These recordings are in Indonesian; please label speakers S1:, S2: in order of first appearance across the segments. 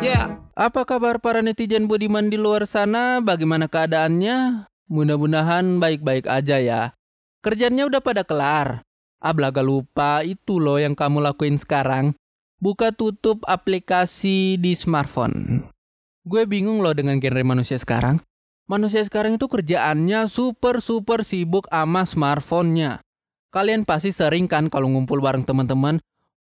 S1: Ya,
S2: Apa kabar para netizen budiman di luar sana? Bagaimana keadaannya? Mudah-mudahan baik-baik aja ya. Kerjanya udah pada kelar. Ablaga lupa itu loh yang kamu lakuin sekarang. Buka tutup aplikasi di smartphone. Gue bingung loh dengan genre manusia sekarang. Manusia sekarang itu kerjaannya super-super sibuk sama smartphone-nya. Kalian pasti sering kan kalau ngumpul bareng teman-teman,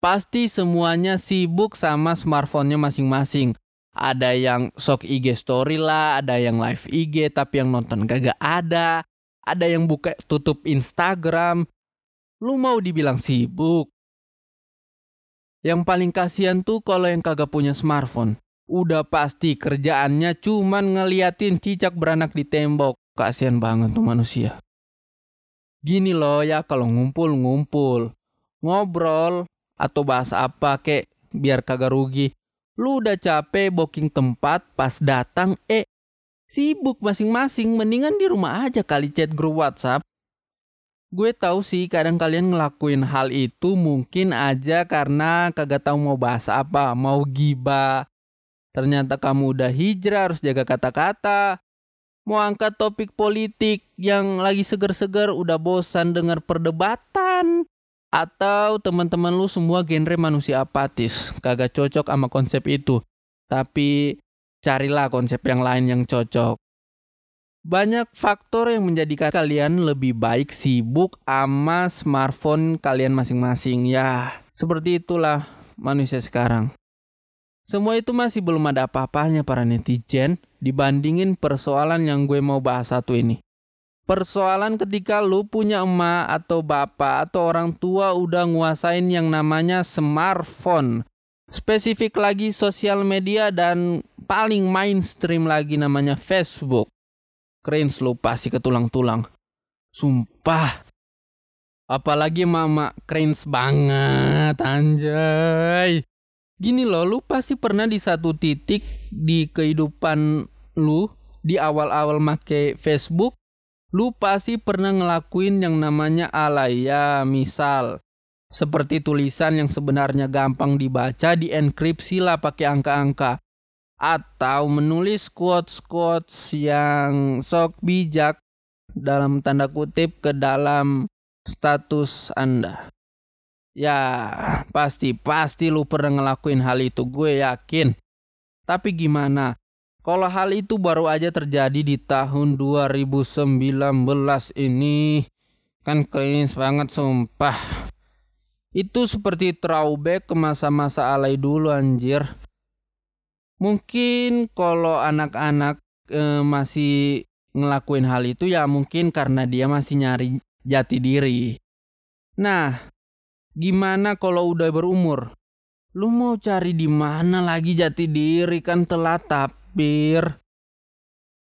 S2: pasti semuanya sibuk sama smartphone-nya masing-masing. Ada yang sok IG story lah, ada yang live IG tapi yang nonton kagak ada. Ada yang buka tutup Instagram. Lu mau dibilang sibuk? Yang paling kasihan tuh kalau yang kagak punya smartphone. Udah pasti kerjaannya cuman ngeliatin cicak beranak di tembok. Kasihan banget tuh manusia. Gini loh ya kalau ngumpul-ngumpul. Ngobrol atau bahas apa kek biar kagak rugi. Lu udah capek booking tempat pas datang eh sibuk masing-masing mendingan di rumah aja kali chat grup WhatsApp. Gue tahu sih kadang kalian ngelakuin hal itu mungkin aja karena kagak tahu mau bahas apa, mau gibah. Ternyata kamu udah hijrah harus jaga kata-kata. Mau angkat topik politik yang lagi seger-seger udah bosan dengar perdebatan. Atau teman-teman lu semua genre manusia apatis, kagak cocok sama konsep itu. Tapi carilah konsep yang lain yang cocok. Banyak faktor yang menjadikan kalian lebih baik sibuk sama smartphone kalian masing-masing. Ya, seperti itulah manusia sekarang. Semua itu masih belum ada apa-apanya para netizen dibandingin persoalan yang gue mau bahas satu ini. Persoalan ketika lu punya emak atau bapak atau orang tua udah nguasain yang namanya smartphone. Spesifik lagi sosial media dan paling mainstream lagi namanya Facebook. Cringe lu pasti ke tulang-tulang. Sumpah. Apalagi mama cringe banget anjay. Gini loh, lu pasti pernah di satu titik di kehidupan lu di awal-awal make Facebook lu pasti pernah ngelakuin yang namanya alay ya misal seperti tulisan yang sebenarnya gampang dibaca dienkripsi lah pakai angka-angka atau menulis quotes-quotes yang sok bijak dalam tanda kutip ke dalam status Anda. Ya, pasti pasti lu pernah ngelakuin hal itu, gue yakin. Tapi gimana? Kalau hal itu baru aja terjadi di tahun 2019 ini kan cringe banget sumpah. Itu seperti throwback ke masa-masa alay dulu anjir. Mungkin kalau anak-anak e, masih ngelakuin hal itu ya mungkin karena dia masih nyari jati diri. Nah, gimana kalau udah berumur? Lu mau cari di mana lagi jati diri kan telat tapir.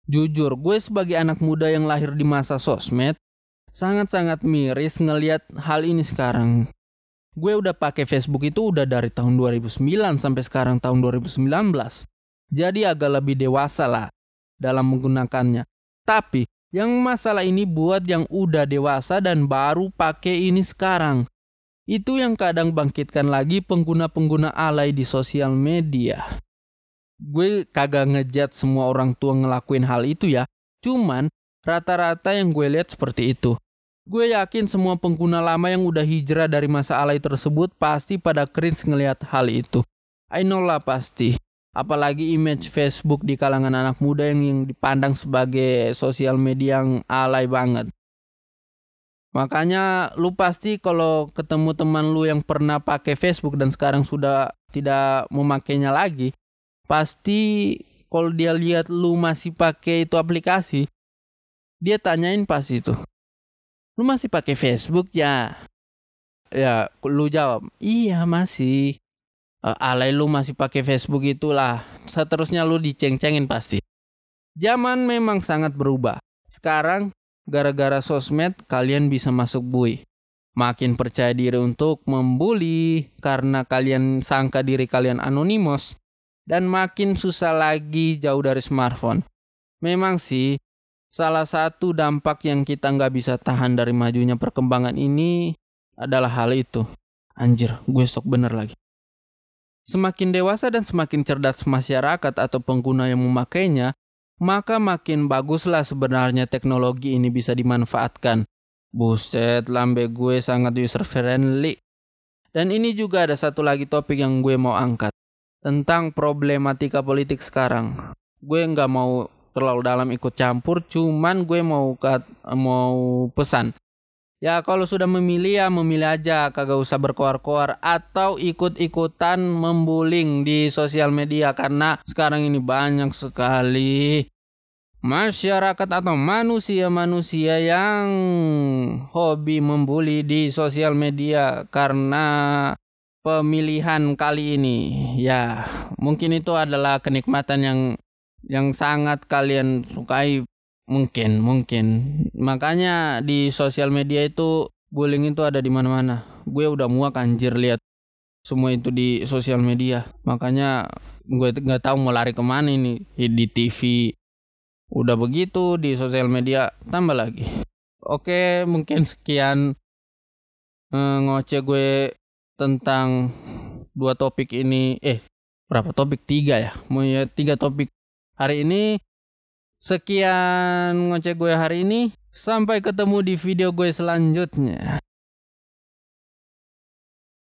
S2: Jujur, gue sebagai anak muda yang lahir di masa sosmed, sangat-sangat miris ngelihat hal ini sekarang. Gue udah pakai Facebook itu udah dari tahun 2009 sampai sekarang tahun 2019. Jadi agak lebih dewasa lah dalam menggunakannya. Tapi yang masalah ini buat yang udah dewasa dan baru pakai ini sekarang. Itu yang kadang bangkitkan lagi pengguna-pengguna alay di sosial media. Gue kagak ngejat semua orang tua ngelakuin hal itu ya. Cuman rata-rata yang gue lihat seperti itu. Gue yakin semua pengguna lama yang udah hijrah dari masa alay tersebut pasti pada cringe ngelihat hal itu. I know lah pasti. Apalagi image Facebook di kalangan anak muda yang, yang dipandang sebagai sosial media yang alay banget. Makanya lu pasti kalau ketemu teman lu yang pernah pakai Facebook dan sekarang sudah tidak memakainya lagi, pasti kalau dia lihat lu masih pakai itu aplikasi, dia tanyain pasti itu. Lu masih pakai Facebook ya? Ya, lu jawab, "Iya, masih." Uh, alay lu masih pakai Facebook itulah. Seterusnya lu diceng-cengin pasti. Zaman memang sangat berubah. Sekarang gara-gara sosmed kalian bisa masuk bui. Makin percaya diri untuk membuli karena kalian sangka diri kalian anonimos dan makin susah lagi jauh dari smartphone. Memang sih salah satu dampak yang kita nggak bisa tahan dari majunya perkembangan ini adalah hal itu. Anjir, gue sok bener lagi. Semakin dewasa dan semakin cerdas masyarakat atau pengguna yang memakainya, maka makin baguslah sebenarnya teknologi ini bisa dimanfaatkan. Buset, lambe gue sangat user friendly. Dan ini juga ada satu lagi topik yang gue mau angkat. Tentang problematika politik sekarang. Gue nggak mau terlalu dalam ikut campur, cuman gue mau mau pesan. Ya kalau sudah memilih ya memilih aja. Kagak usah berkoar-koar atau ikut-ikutan membuling di sosial media karena sekarang ini banyak sekali masyarakat atau manusia-manusia yang hobi membuli di sosial media. Karena pemilihan kali ini. Ya, mungkin itu adalah kenikmatan yang yang sangat kalian sukai Mungkin, mungkin. Makanya di sosial media itu bullying itu ada di mana-mana. Gue udah muak anjir lihat semua itu di sosial media. Makanya gue nggak tahu mau lari ke mana ini di TV. Udah begitu di sosial media tambah lagi. Oke, mungkin sekian eh, ngoceh gue tentang dua topik ini. Eh, berapa topik? Tiga ya. Mau ya tiga topik hari ini. Sekian ngoceh gue hari ini. Sampai ketemu di video gue selanjutnya.